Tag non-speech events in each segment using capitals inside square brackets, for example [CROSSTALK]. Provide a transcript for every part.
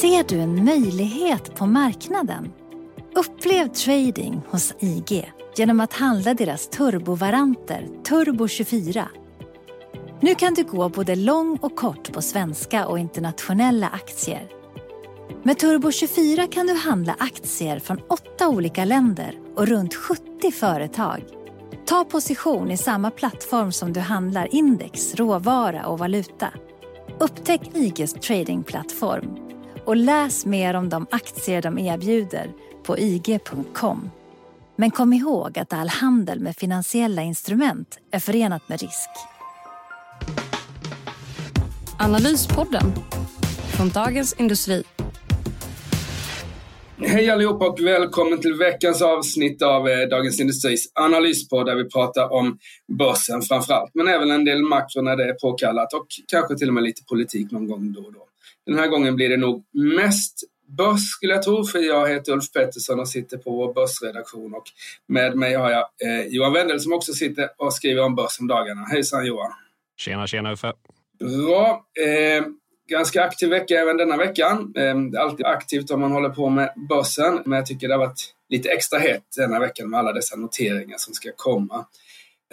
Ser du en möjlighet på marknaden? Upplev trading hos IG genom att handla deras turbovaranter Turbo 24. Nu kan du gå både lång och kort på svenska och internationella aktier. Med Turbo 24 kan du handla aktier från åtta olika länder och runt 70 företag. Ta position i samma plattform som du handlar index, råvara och valuta. Upptäck IGs tradingplattform och läs mer om de aktier de erbjuder på ig.com. Men kom ihåg att all handel med finansiella instrument är förenat med risk. Analyspodden från Dagens Industri. Hej allihopa och välkommen till veckans avsnitt av eh, Dagens Industris analyspodd där vi pratar om börsen framförallt, men även en del makro när det är påkallat och kanske till och med lite politik någon gång då och då. Den här gången blir det nog mest börs skulle jag tro, för jag heter Ulf Pettersson och sitter på vår börsredaktion och med mig har jag eh, Johan Wendel som också sitter och skriver om börs om dagarna. Hejsan Johan! Tjena, tjena Uffe! Bra! Eh, ganska aktiv vecka även denna veckan. Eh, det är alltid aktivt om man håller på med börsen, men jag tycker det har varit lite extra hett denna veckan med alla dessa noteringar som ska komma.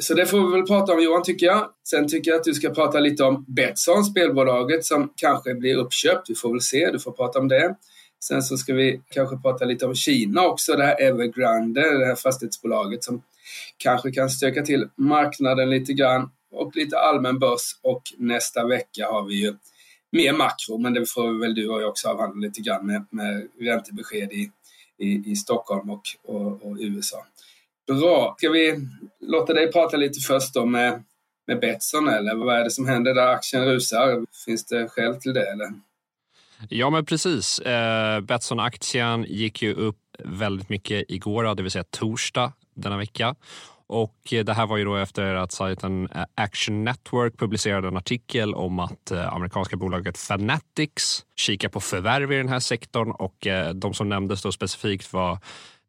Så det får vi väl prata om Johan, tycker jag. Sen tycker jag att du ska prata lite om Betsson, spelbolaget som kanske blir uppköpt. Vi får väl se, du får prata om det. Sen så ska vi kanske prata lite om Kina också, det här Evergrande, det här fastighetsbolaget som kanske kan stöka till marknaden lite grann och lite allmän börs. Och nästa vecka har vi ju mer makro, men det får väl du och jag också avhandla lite grann med, med räntebesked i, i, i Stockholm och, och, och USA. Bra. Ska vi låta dig prata lite först då med, med Betsson eller vad är det som händer där aktien rusar? Finns det skäl till det eller? Ja, men precis. Eh, Betsson-aktien gick ju upp väldigt mycket igår, det vill säga torsdag denna vecka. Och eh, det här var ju då efter att sajten eh, Action Network publicerade en artikel om att eh, amerikanska bolaget Fanatics kikar på förvärv i den här sektorn och de som nämndes då specifikt var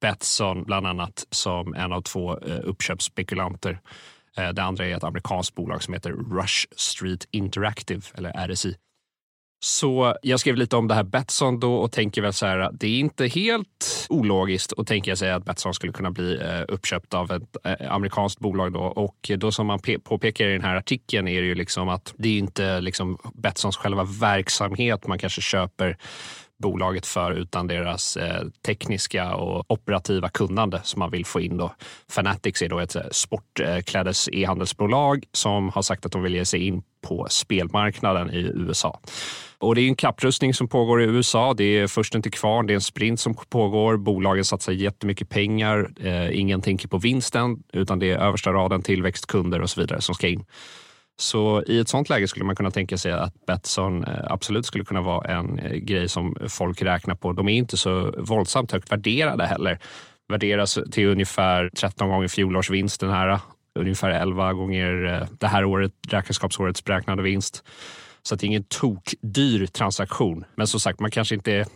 Betsson bland annat som en av två eh, uppköpsspekulanter. Eh, det andra är ett amerikanskt bolag som heter Rush Street Interactive, eller RSI. Så jag skrev lite om det här Betsson då och tänker väl så här, att det är inte helt ologiskt att tänka sig att Betsson skulle kunna bli eh, uppköpt av ett amerikanskt bolag då. Och då som man påpekar i den här artikeln är det ju liksom att det är inte liksom Betssons själva verksamhet man kanske köper bolaget för utan deras eh, tekniska och operativa kunnande som man vill få in. Då. Fanatics är då ett eh, sportklädes e-handelsbolag som har sagt att de vill ge sig in på spelmarknaden i USA. Och det är en kapprustning som pågår i USA. Det är först inte kvar. Det är en sprint som pågår. Bolagen satsar jättemycket pengar. Eh, ingen tänker på vinsten utan det är översta raden, tillväxt, kunder och så vidare som ska in. Så i ett sånt läge skulle man kunna tänka sig att Betsson eh, absolut skulle kunna vara en eh, grej som folk räknar på. De är inte så våldsamt högt värderade heller. Värderas till ungefär 13 gånger fjolårsvinsten här. Eh, ungefär 11 gånger det här året, räkenskapsårets beräknade vinst. Så det är ingen tokdyr transaktion. Men som sagt, man kanske inte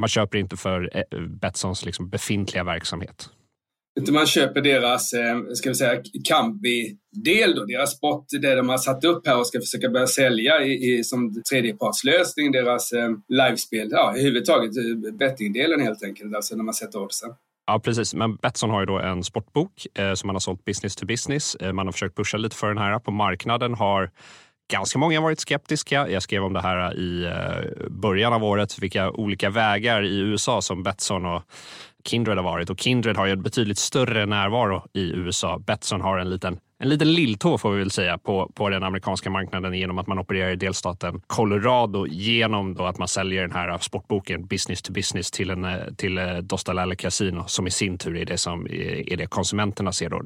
man köper inte för Betssons liksom befintliga verksamhet. Utan man köper deras, eh, ska vi säga, Kambi-del då, deras spot, det de har satt upp här och ska försöka börja sälja i, i som tredjepartslösning, deras eh, livespel, ja överhuvudtaget eh, bettingdelen helt enkelt, alltså när man sätter oddsen. Ja, precis. Men Betsson har ju då en sportbok eh, som man har sålt business to business. Eh, man har försökt pusha lite för den här. På marknaden har ganska många varit skeptiska. Jag skrev om det här i eh, början av året, vilka olika vägar i USA som Betsson och Kindred har varit. Och Kindred har ju en betydligt större närvaro i USA. Betsson har en liten en liten lilltå får vi väl säga på, på den amerikanska marknaden genom att man opererar i delstaten Colorado genom då att man säljer den här sportboken business to business till, en, till eh, Dosta Dostalale Casino som i sin tur är det som eh, är det konsumenterna ser. Då.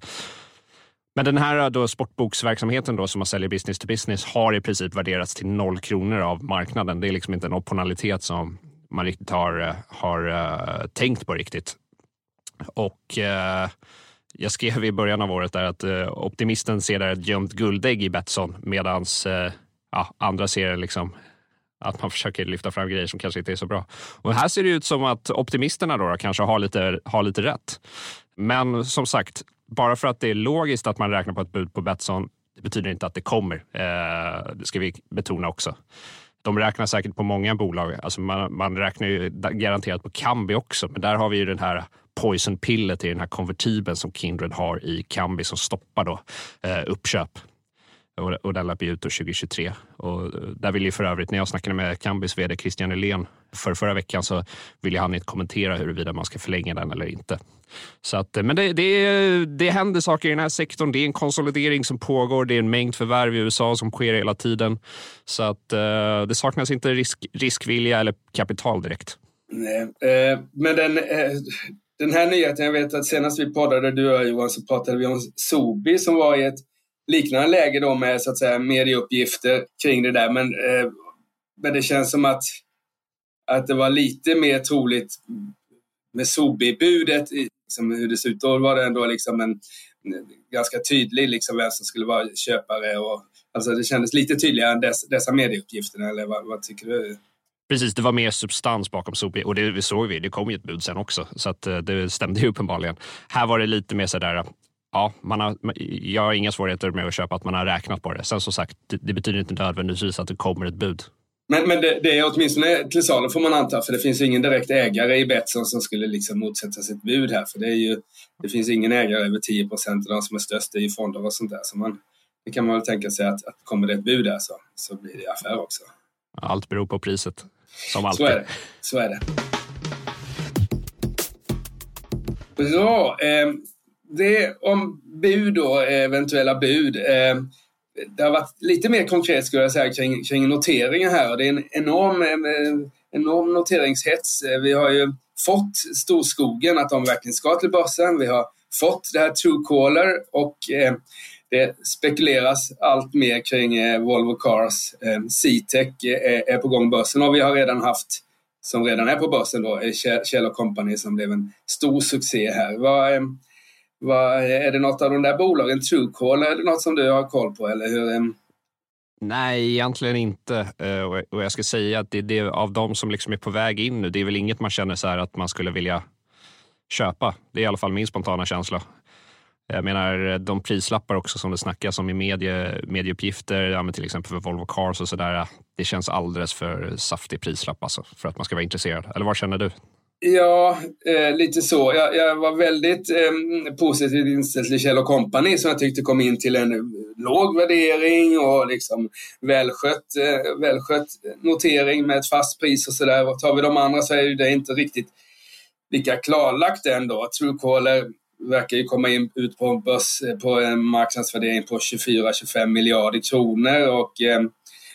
Men den här eh, då sportboksverksamheten då som man säljer business to business har i princip värderats till noll kronor av marknaden. Det är liksom inte en optionalitet som man riktigt har, eh, har uh, tänkt på riktigt. Och uh, jag skrev i början av året där att uh, optimisten ser där ett gömt guldägg i Betsson medan ja, andra ser liksom att man [LAUGHS] försöker lyfta fram grejer som kanske inte är så bra. Och här ser det ut som att optimisterna då, då kanske har lite, har lite rätt. Men som sagt, bara för att det är logiskt att man räknar på ett bud på Betsson, det betyder inte att det kommer. Eh, det ska vi betona också. De räknar säkert på många bolag. Alltså man, man räknar ju garanterat på Kambi också, men där har vi ju den här poison-pillet i den här konvertibeln som Kindred har i Kambi som stoppar då, eh, uppköp och, den löper ut 2023. Och eh, där vill ju för övrigt, när jag snackade med Kambis vd Christian Helén för förra veckan så ville han inte kommentera huruvida man ska förlänga den eller inte. Så att, eh, men det, det, det händer saker i den här sektorn. Det är en konsolidering som pågår. Det är en mängd förvärv i USA som sker hela tiden. Så att eh, det saknas inte risk, riskvilja eller kapital direkt. Nej, eh, men den, eh, den här nyheten, jag vet att senast vi poddade, du och jag Johan, så pratade vi om Sobi som var i ett liknande läge då med så att säga medieuppgifter kring det där. Men, eh, men det känns som att, att det var lite mer troligt med Sobi-budet, liksom hur det ser ut. Då var det ändå liksom en, en ganska tydlig liksom vem som skulle vara köpare. Och, alltså det kändes lite tydligare än dess, dessa medieuppgifter. Eller vad, vad tycker du? Precis, det var mer substans bakom Sobi och det såg vi. Det kom ju ett bud sen också, så att eh, det stämde ju uppenbarligen. Här var det lite mer sådär, ja, man har, jag har inga svårigheter med att köpa att man har räknat på det. Sen som sagt, det, det betyder inte nödvändigtvis att det kommer ett bud. Men, men det, det är åtminstone till salu får man anta, för det finns ingen direkt ägare i Betsson som skulle liksom motsätta sig ett bud här. För det, är ju, det finns ingen ägare över 10 procent och de som är störst är ju fonder och sånt där. Så man, det kan man väl tänka sig att, att kommer det ett bud där så, så blir det affär också. Allt beror på priset, som alltid. Så är det. Så är det. Bra. Eh, det om bud och eh, eventuella bud. Eh, det har varit lite mer konkret skulle jag säga kring, kring noteringar här. Det är en enorm, eh, enorm noteringshets. Eh, vi har ju fått storskogen att de verkligen ska till börsen. Vi har fått det här Truecaller och det spekuleras allt mer kring Volvo Cars. C-Tech är på gång börsen och vi har redan haft som redan är på börsen då, Kjell Company som blev en stor succé här. Vad, vad, eh, är det något av de där bolagen, Truecaller, är det något som du har koll på? Eller hur? Eh? Nej, egentligen inte. Eh, och jag ska säga att det, det av de som liksom är på väg in nu, det är väl inget man känner så att man skulle vilja köpa. Det är i alla fall min spontana känsla. Jag menar de prislappar också som det snackas om i medie, medieuppgifter, ja, till exempel för Volvo Cars och sådär. Det känns alldeles för saftig prislapp alltså, för att man ska vara intresserad. Eller vad känner du? Ja, eh, lite så. Jag, jag var väldigt eh, positivt inställd till Kjell Company som jag tyckte kom in till en eh, låg värdering och liksom välskött, eh, välskött notering med ett fast pris och sådär. Tar vi de andra så är det inte riktigt lika klarlagt ändå. Truecaller verkar ju komma in, ut på en börs eh, på en marknadsvärdering på 24-25 miljarder kronor och eh,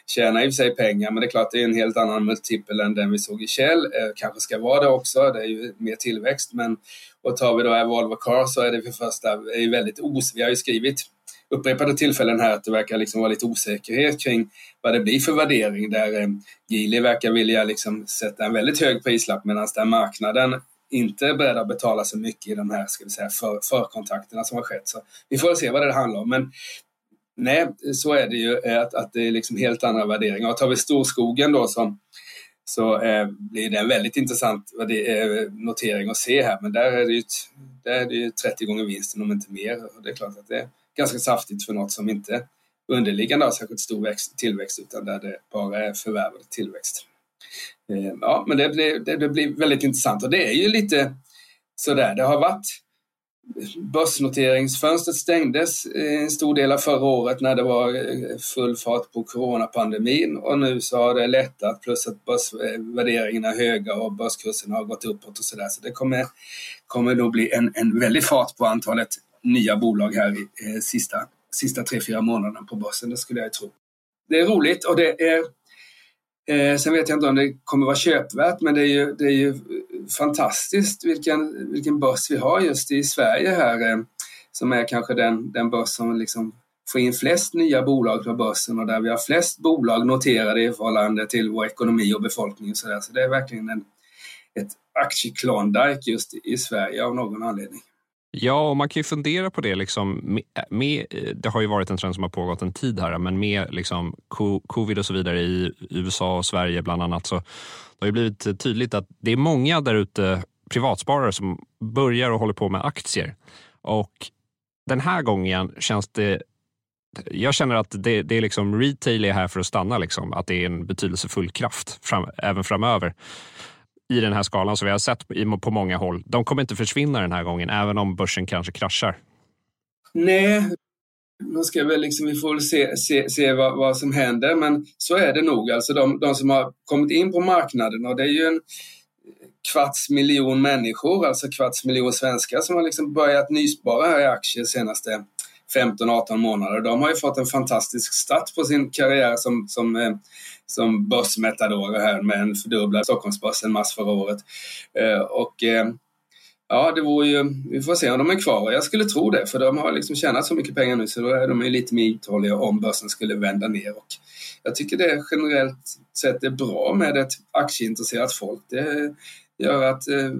tjänar i och för sig pengar, men det är klart det är en helt annan multipel än den vi såg i Kjell. Eh, kanske ska vara det också, det är ju mer tillväxt. Men och tar vi då Volvo Car så är det för första är väldigt os... Vi har ju skrivit upprepade tillfällen här att det verkar liksom vara lite osäkerhet kring vad det blir för värdering där eh, Geely verkar vilja liksom sätta en väldigt hög prislapp medan där marknaden inte är beredd att betala så mycket i de här ska vi säga, för, förkontakterna som har skett. Så vi får se vad det handlar om. Men Nej, så är det ju eh, att, att det är liksom helt andra värderingar. Och tar vi storskogen då som, så eh, blir det en väldigt intressant eh, notering att se här. Men där är det ju, där är det ju 30 gånger vinsten om inte mer. Och det är klart att det är ganska saftigt för något som inte underliggande har särskilt stor växt, tillväxt utan där det bara är förvärvad tillväxt. Eh, ja, men det blir, det, det blir väldigt intressant och det är ju lite sådär. Det har varit Börsnoteringsfönstret stängdes eh, en stor del av förra året när det var eh, full fart på coronapandemin och nu så har det lättat plus att börsvärderingarna eh, är höga och börskurserna har gått uppåt och sådär. Så det kommer, kommer nog bli en, en väldig fart på antalet nya bolag här i eh, sista, sista tre, fyra månaderna på börsen, det skulle jag tro. Det är roligt och det är Eh, sen vet jag inte om det kommer vara köpvärt men det är ju, det är ju fantastiskt vilken, vilken börs vi har just i Sverige här eh, som är kanske den, den börs som liksom får in flest nya bolag på börsen och där vi har flest bolag noterade i förhållande till vår ekonomi och befolkning. Och så, där. så det är verkligen en, ett aktieklondike just i Sverige av någon anledning. Ja, och man kan ju fundera på det. Liksom, med, eh, med, eh, det har ju varit en trend som har pågått en tid här, men med liksom, covid och så vidare i USA och Sverige bland annat så det har ju blivit tydligt att det är många där ute, privatsparare, som börjar och håller på med aktier. Och den här gången känns det jag känner att det, det är liksom retail är här för att stanna, liksom. att det är en betydelsefull kraft fram, även framöver i den här skalan som vi har sett på många håll. De kommer inte försvinna den här gången, även om börsen kanske kraschar. Nej, man ska väl liksom, vi får väl se, se, se vad, vad, som händer, men så är det nog. Alltså de, de som har kommit in på marknaden, och det är ju en kvarts miljon människor, alltså kvarts miljon svenskar som har liksom börjat nyspara här i aktier senaste 15-18 månader. De har ju fått en fantastisk start på sin karriär som, som, eh, som börsmetadorer här med en fördubblad Stockholmsbörs en mars förra året. Eh, och eh, ja, det vore ju, vi får se om de är kvar. Jag skulle tro det, för de har liksom tjänat så mycket pengar nu så då är de lite mer uthålliga om börsen skulle vända ner. Och jag tycker det generellt sett är bra med ett aktieintresserat folk. Det gör att eh,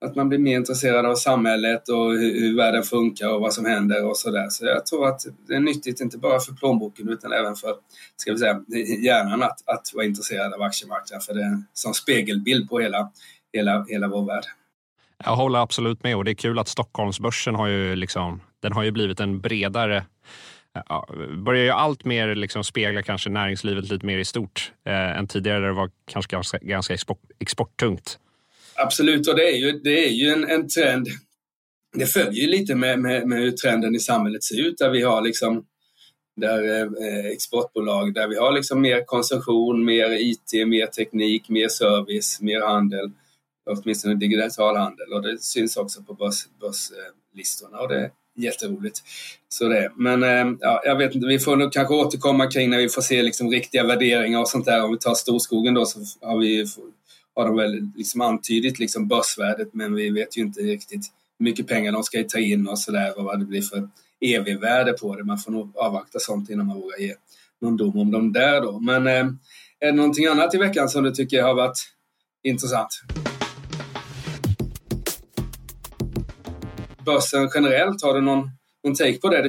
att man blir mer intresserad av samhället och hur, hur världen funkar och vad som händer och sådär. Så jag tror att det är nyttigt, inte bara för plånboken utan även för ska vi säga, hjärnan att, att vara intresserad av aktiemarknaden. För det är en sån spegelbild på hela, hela, hela vår värld. Jag håller absolut med och det är kul att Stockholmsbörsen har ju, liksom, den har ju blivit en bredare ja, börjar ju allt mer liksom spegla kanske näringslivet lite mer i stort eh, än tidigare där det var kanske ganska, ganska export, exporttungt. Absolut, och det är ju, det är ju en, en trend. Det följer ju lite med, med, med hur trenden i samhället ser ut där vi har liksom där eh, exportbolag där vi har liksom mer konsumtion, mer IT, mer teknik, mer service, mer handel, åtminstone digital handel och det syns också på börs, börslistorna och det är jätteroligt. Så det. Men eh, ja, jag vet inte, vi får nog kanske återkomma kring när vi får se liksom riktiga värderingar och sånt där. Om vi tar Storskogen då så har vi har de väl liksom antydit liksom börsvärdet men vi vet ju inte riktigt hur mycket pengar de ska ta in och sådär och vad det blir för EV-värde på det. Man får nog avvakta sånt innan man vågar ge någon dom om dem där då. Men eh, är det någonting annat i veckan som du tycker har varit intressant? Börsen generellt, har du någon, någon take på det?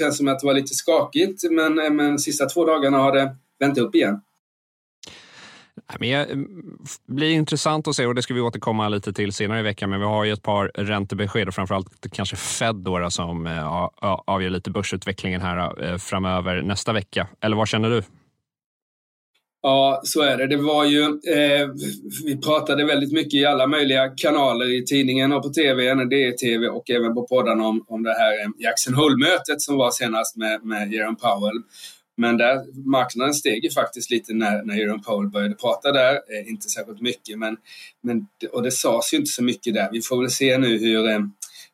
Det känns som att det var lite skakigt men, eh, men sista två dagarna har det vänt upp igen. Men det mm, blir intressant att se och det ska vi återkomma lite till senare i veckan. Men vi har ju ett par räntebesked och framförallt kanske Fed då, som eh, avgör lite börsutvecklingen här eh, framöver nästa vecka. Eller vad känner du? Ja, så är det. Det var ju, eh, vi pratade väldigt mycket i alla möjliga kanaler i tidningen och på tv, DTV och även på poddarna om, om det här eh, Jackson Hole-mötet som var senast med, med Jerome Powell. Men där, marknaden steg ju faktiskt lite när, när Jerome Powell började prata där. Eh, inte särskilt mycket, men, men, och det sades ju inte så mycket där. Vi får väl se nu hur, eh,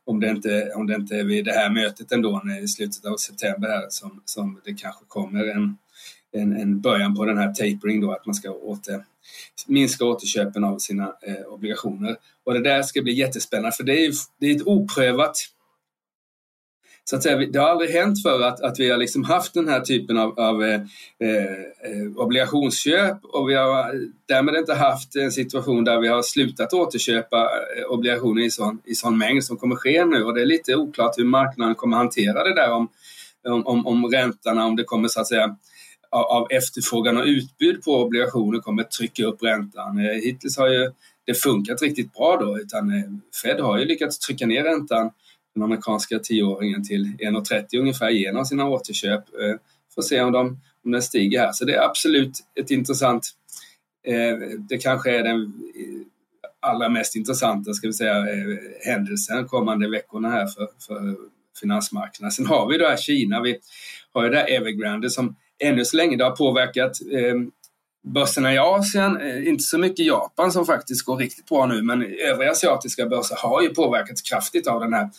om, det inte, om det inte är vid det här mötet ändå eh, i slutet av september här som, som det kanske kommer en en, en början på den här tapering då, att man ska åter, minska återköpen av sina eh, obligationer. Och det där ska bli jättespännande för det är, det är ett oprövat så att säga, det har aldrig hänt för att, att vi har liksom haft den här typen av, av eh, eh, obligationsköp och vi har därmed inte haft en situation där vi har slutat återköpa eh, obligationer i sån, i sån mängd som kommer ske nu och det är lite oklart hur marknaden kommer hantera det där om, om, om räntorna, om det kommer så att säga av efterfrågan och utbud på obligationer kommer att trycka upp räntan. Eh, hittills har ju det funkat riktigt bra då, utan eh, Fed har ju lyckats trycka ner räntan, den amerikanska tioåringen, till 1,30 ungefär genom sina återköp. Eh, får se om, de, om den stiger här. Så det är absolut ett intressant, det kanske är den allra mest intressanta ska vi säga, händelsen kommande veckorna här för, för finansmarknaden. Sen har vi då här Kina, vi har ju det här Evergrande som ännu så länge det har påverkat eh, börserna i Asien, eh, inte så mycket Japan som faktiskt går riktigt bra nu, men övriga asiatiska börser har ju påverkats kraftigt av den här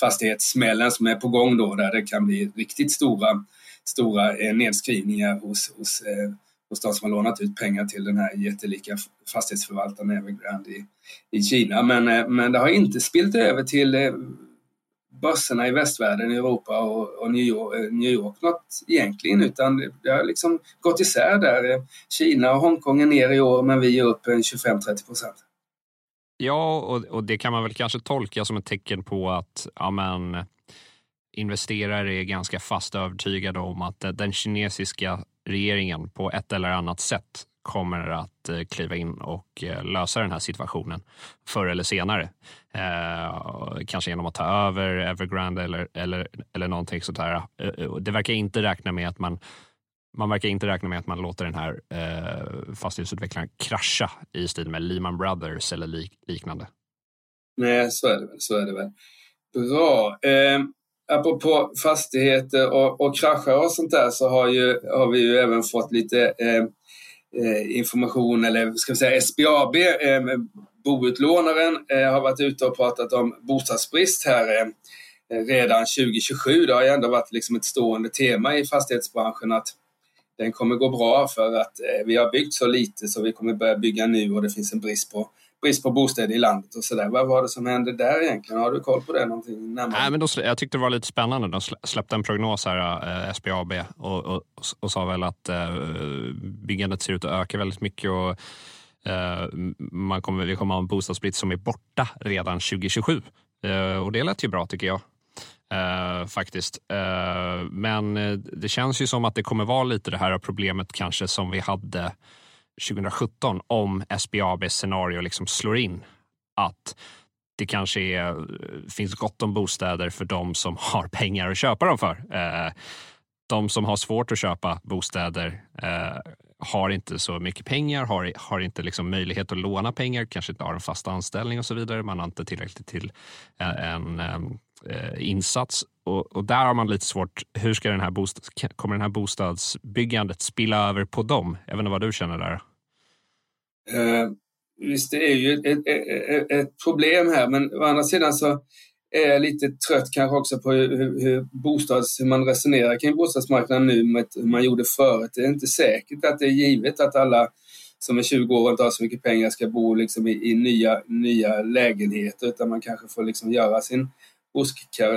fastighetssmällen som är på gång då, där det kan bli riktigt stora, stora eh, nedskrivningar hos, hos, eh, hos de som har lånat ut pengar till den här jättelika fastighetsförvaltaren Evergrande i, i Kina. Men, eh, men det har inte spilt över till eh, börserna i västvärlden, i Europa och, och New, York, eh, New York något egentligen utan det har liksom gått isär där. Eh, Kina och Hongkong är ner i år men vi är upp 25-30 procent. Ja, och, och, det kan man väl kanske tolka som ett tecken på att ja, men, investerare är ganska fast övertygade om att eh, den kinesiska regeringen på ett eller annat sätt kommer att eh, kliva in och eh, lösa den här situationen förr eller senare. Eh, kanske genom att ta över Evergrande eller, eller, eller någonting sånt där. Eh, det verkar inte räkna med att man man verkar inte räkna med att man låter den här eh, fastighetsutvecklaren krascha i stil med Lehman Brothers eller lik, liknande. Nej, så är det väl. Så är det väl. Bra. Eh, apropå fastigheter och, och kraschar och sånt där så har, ju, har vi ju även fått lite Eh, Eh, information, eller ska vi säga SBAB, eh, boutlånaren, eh, har varit ute och pratat om bostadsbrist här eh, redan 2027. Det har ju ändå varit liksom ett stående tema i fastighetsbranschen att den kommer gå bra för att eh, vi har byggt så lite så vi kommer börja bygga nu och det finns en brist på brist på bostäder i landet och sådär. Vad var det som hände där egentligen? Har du koll på det någonting närmare? Nej, men de, jag tyckte det var lite spännande. De släppte en prognos här, eh, SBAB, och, och, och, sa väl att eh, byggandet ser ut att öka väldigt mycket och eh, man kommer, vi kommer ha en bostadsbrist som är borta redan 2027. Eh, och det lät ju bra tycker jag. Uh, faktiskt. Uh, men eh, det känns ju som att det kommer vara lite det här problemet kanske som vi hade 2017 om SBABs scenario liksom slår in. Att det kanske är, finns gott om bostäder för de som har pengar att köpa dem för. Eh, de som har svårt att köpa bostäder eh, har inte så mycket pengar, har, har inte liksom möjlighet att låna pengar, kanske inte har en fast anställning och så vidare. Man har inte tillräckligt till eh, en, en en insats och, och, där har man lite svårt. Hur ska den här bostads, kommer den här bostadsbyggandet spilla över på dem? Jag vet inte vad du känner där? Eh, visst, det är ju ett, ett, ett, ett, problem här, men å andra sidan så är jag lite trött kanske också på hur, hur, bostads, hur man resonerar kring bostadsmarknaden nu med hur man gjorde förut. Det är inte säkert att det är givet att alla som är 20 år och inte har så mycket pengar ska bo liksom i, i nya, nya lägenheter utan man kanske får liksom göra sin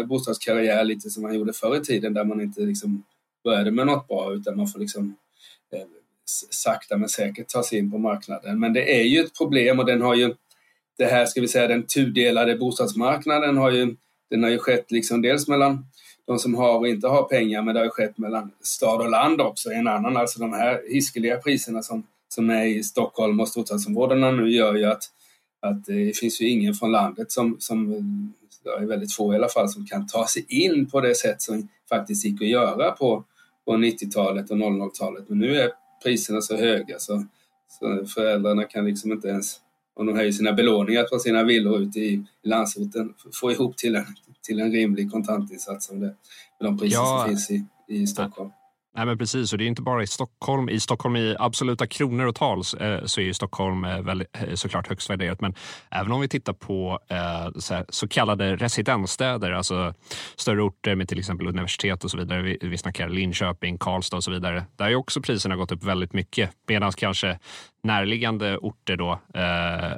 bostadskarriär lite som man gjorde förr i tiden där man inte liksom började med något bra utan man får liksom eh, sakta men säkert ta sig in på marknaden. Men det är ju ett problem och den har ju det här ska vi säga den tudelade bostadsmarknaden har ju den har ju skett liksom dels mellan de som har och inte har pengar men det har ju skett mellan stad och land också. En annan, alltså de här hiskeliga priserna som, som är i Stockholm och storstadsområdena nu gör ju att, att det finns ju ingen från landet som, som det är väldigt få i alla fall som kan ta sig in på det sätt som faktiskt gick att göra på, på 90-talet och 00-talet. Men nu är priserna så höga så, så föräldrarna kan liksom inte ens, om de höjer sina belåningar på sina villor ute i landsorten, få ihop till en, till en rimlig kontantinsats som det, med de priser ja. som finns i, i Stockholm. Nej, men precis, och det är inte bara i Stockholm. I Stockholm i absoluta kronor och tal eh, så är Stockholm eh, eh, såklart högst värderat. Men även om vi tittar på eh, så, så, kallade residensstäder, alltså större orter med till exempel universitet och så vidare. Vi, vi snackar Linköping, Karlstad och så vidare. Där har också priserna gått upp väldigt mycket. Medan kanske närliggande orter då eh,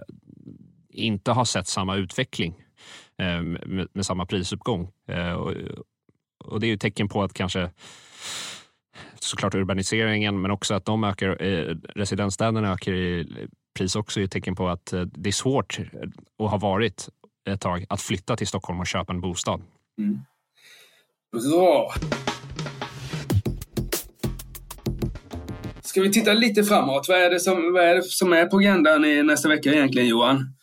inte har sett samma utveckling eh, med, med, samma prisuppgång. Eh, och, och det är ju tecken på att kanske såklart urbaniseringen, men också att de ökar, eh, residensstäderna ökar i pris också är ett tecken på att eh, det är svårt eh, och har varit ett tag att flytta till Stockholm och köpa en bostad. Mm. Bra. Ska vi titta lite framåt? Vad är det som, vad är, det som är på agendan i nästa vecka egentligen, Johan?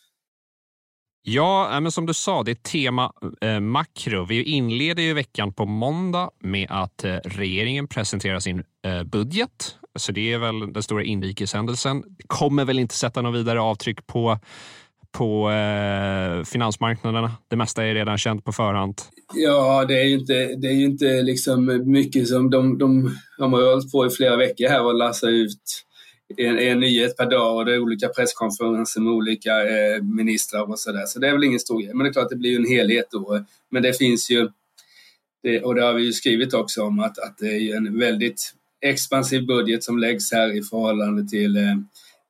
Ja, äh, men som du sa, det är tema eh, makro. Vi inleder ju veckan på måndag med att eh, regeringen presenterar sin eh, budget. Så det är väl den stora inrikeshändelsen. kommer väl inte sätta något vidare avtryck på på eh, finansmarknaderna? Det mesta är redan känt på förhand. Ja, det är ju inte, det är ju inte liksom mycket som de, de, de har hållit på i flera veckor här och lassat ut en, en nyhet per dag och det är olika presskonferenser med olika eh, ministrar och sådär. Så det är väl ingen stor grej. Men det är klart, det blir ju en helhet då. Men det finns ju, det, och det har vi ju skrivit också om, att, att det är en väldigt expansiv budget som läggs här i förhållande till, eh,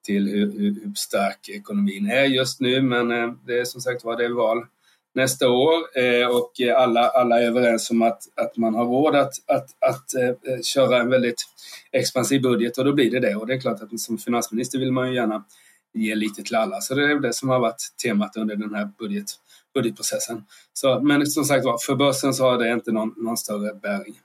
till hur, hur, stark ekonomin är just nu. Men eh, det är som sagt var, det är val nästa år eh, och alla, alla är överens om att, att man har råd att, att, att eh, köra en väldigt expansiv budget och då blir det det. Och det är klart att som finansminister vill man ju gärna ge lite till alla. Så det är det som har varit temat under den här budget, budgetprocessen. Så, men som sagt var, för börsen så har det inte någon, någon större bäring.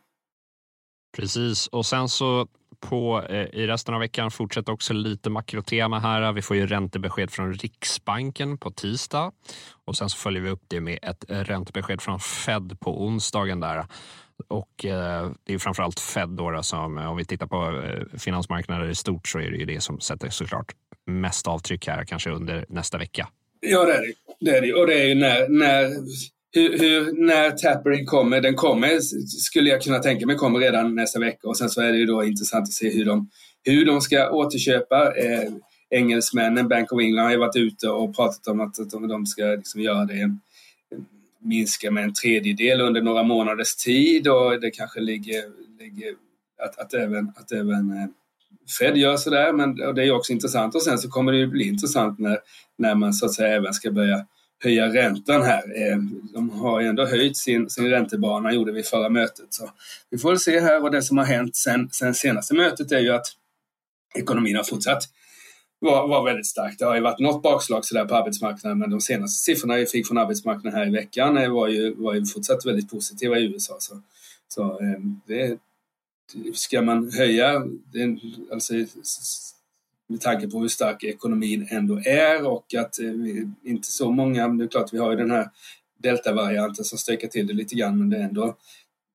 Precis, och sen så på, eh, i resten av veckan fortsätter också lite makrotema här. Vi får ju räntebesked från Riksbanken på tisdag och sen så följer vi upp det med ett räntebesked från Fed på onsdagen där. Och eh, det är framförallt Fed då, som eh, om vi tittar på finansmarknader i stort så är det ju det som sätter såklart mest avtryck här kanske under nästa vecka. Ja, det är det. det, är det. Och det är ju när, när hur, hur, när tapering kommer, den kommer skulle jag kunna tänka mig kommer redan nästa vecka. Och sen så är det ju då intressant att se hur de, hur de ska återköpa. Eh, engelsmännen, Bank of England har ju varit ute och pratat om att, att de ska liksom göra det eh, minska med en tredjedel under några månaders tid. Och det kanske ligger, ligger att, att, även, att även eh, Fed gör sådär men och det är också intressant. Och sen så kommer det ju bli intressant när, när man så att säga även ska börja höja räntan här. Eh, de har ju ändå höjt sin, sin räntebana, gjorde vi förra mötet. Så vi får väl se här och det som har hänt sen, sen senaste mötet är ju att ekonomin har fortsatt vara var väldigt stark. Det har ju varit något bakslag sådär på arbetsmarknaden men de senaste siffrorna vi fick från arbetsmarknaden här i veckan var ju, var ju fortsatt väldigt positiva i USA. Så, så eh, det, ska man höja, det, alltså med tanke på hur stark ekonomin ändå är och att eh, inte så många, det är klart vi har ju den här deltavarianten som stökar till det lite grann men det, är ändå,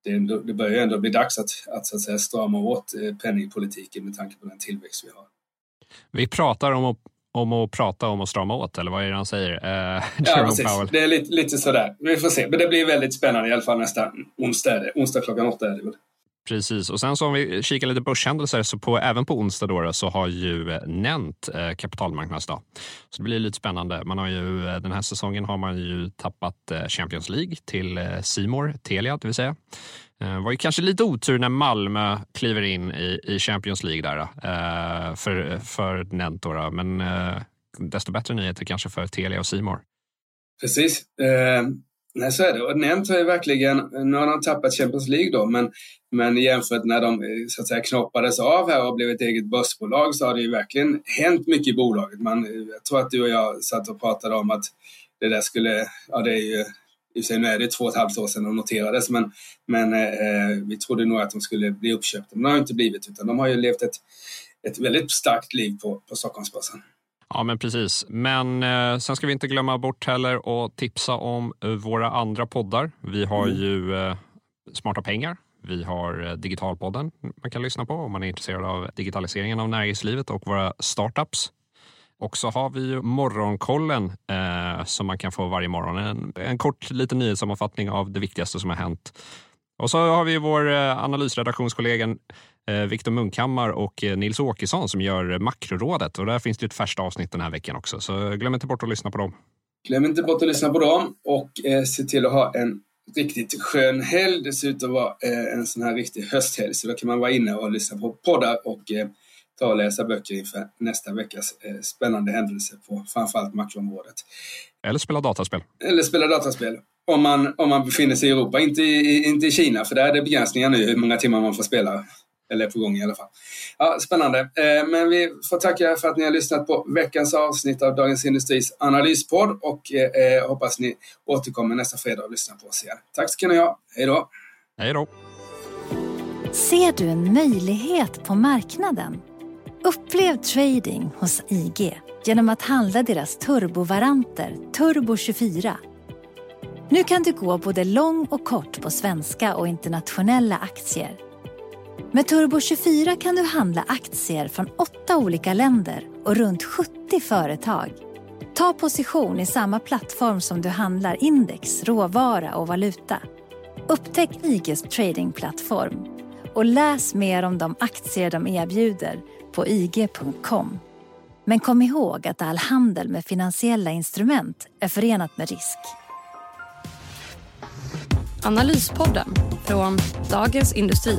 det, är ändå, det börjar ju ändå bli dags att, att, så att säga, strama åt eh, penningpolitiken med tanke på den tillväxt vi har. Vi pratar om att, om att prata om att strama åt, eller vad är det han säger? Eh, [LAUGHS] ja, precis. Powell. Det är lite, lite sådär. Vi får se. Men det blir väldigt spännande i alla fall nästa onsdag. Onsdag klockan åtta är det väl. Precis, och sen så om vi kikar lite börshändelser så på, även på onsdag då, så har ju eh, Nent eh, kapitalmarknadsdag. Så det blir lite spännande. Man har ju, eh, den här säsongen har man ju tappat eh, Champions League till eh, Telia det vill säga. Det var ju kanske lite otur när Malmö kliver in i, i Champions League där eh, för, för Nent. Då, då. Men eh, desto bättre nyheter kanske för Telia och Simor. Precis. Nej, så är det. Och Nent har ju verkligen, nu har de tappat Champions League då, men men jämfört när de eh, så att säga, knoppades av här och blev ett eget börsbolag så har det ju verkligen hänt mycket i bolaget. Man, eh, jag tror att du och jag satt och pratade om att det där skulle, ja det är ju i och för sig nu är det två och ett halvt år sedan de noterades men, men eh, eh, vi trodde nog att de skulle bli uppköpta. Men det har inte blivit utan de har ju levt ett, ett väldigt starkt liv på, på Stockholmsbörsen. Ja, men precis. Men eh, sen ska vi inte glömma bort heller att tipsa om eh, våra andra poddar. Vi har mm. ju eh, Smarta pengar vi har eh, Digitalpodden man kan lyssna på om man är intresserad av digitaliseringen av näringslivet och våra startups. Och så har vi Morgonkollen eh, som man kan få varje morgon. En, en kort liten nyhetssammanfattning av det viktigaste som har hänt. Och så har vi vår eh, analysredaktionskollegan Viktor Munkhammar och eh, Nils Åkesson som gör Makrorådet. Och där finns det ett färskt avsnitt den här veckan också, så glöm inte bort att lyssna på dem. Glöm inte bort att lyssna på dem och eh, se till att ha en riktigt skön helg. Dessutom var eh, en sån här riktig hösthelg. Så då kan man vara inne och lyssna på poddar och eh, ta och läsa böcker inför nästa veckas eh, spännande händelser på framförallt makroområdet. Eller spela dataspel. Eller spela dataspel. Om man, om man befinner sig i Europa, inte i, inte i Kina, för där är det begränsningar nu hur många timmar man får spela. Eller på gång i alla fall. Ja, spännande. Eh, men vi får tacka för att ni har lyssnat på veckans avsnitt av Dagens Industris analyspodd och eh, hoppas ni återkommer nästa fredag och lyssnar på oss igen. Tack ska ni ha. Hej då! Hej då! Ser du en möjlighet på marknaden? Upplev trading hos IG genom att handla deras turbovaranter Turbo 24. Nu kan du gå både lång och kort på svenska och internationella aktier med Turbo 24 kan du handla aktier från åtta olika länder och runt 70 företag. Ta position i samma plattform som du handlar index, råvara och valuta. Upptäck IGs tradingplattform och läs mer om de aktier de erbjuder på ig.com. Men kom ihåg att all handel med finansiella instrument är förenat med risk. Analyspodden från Dagens Industri.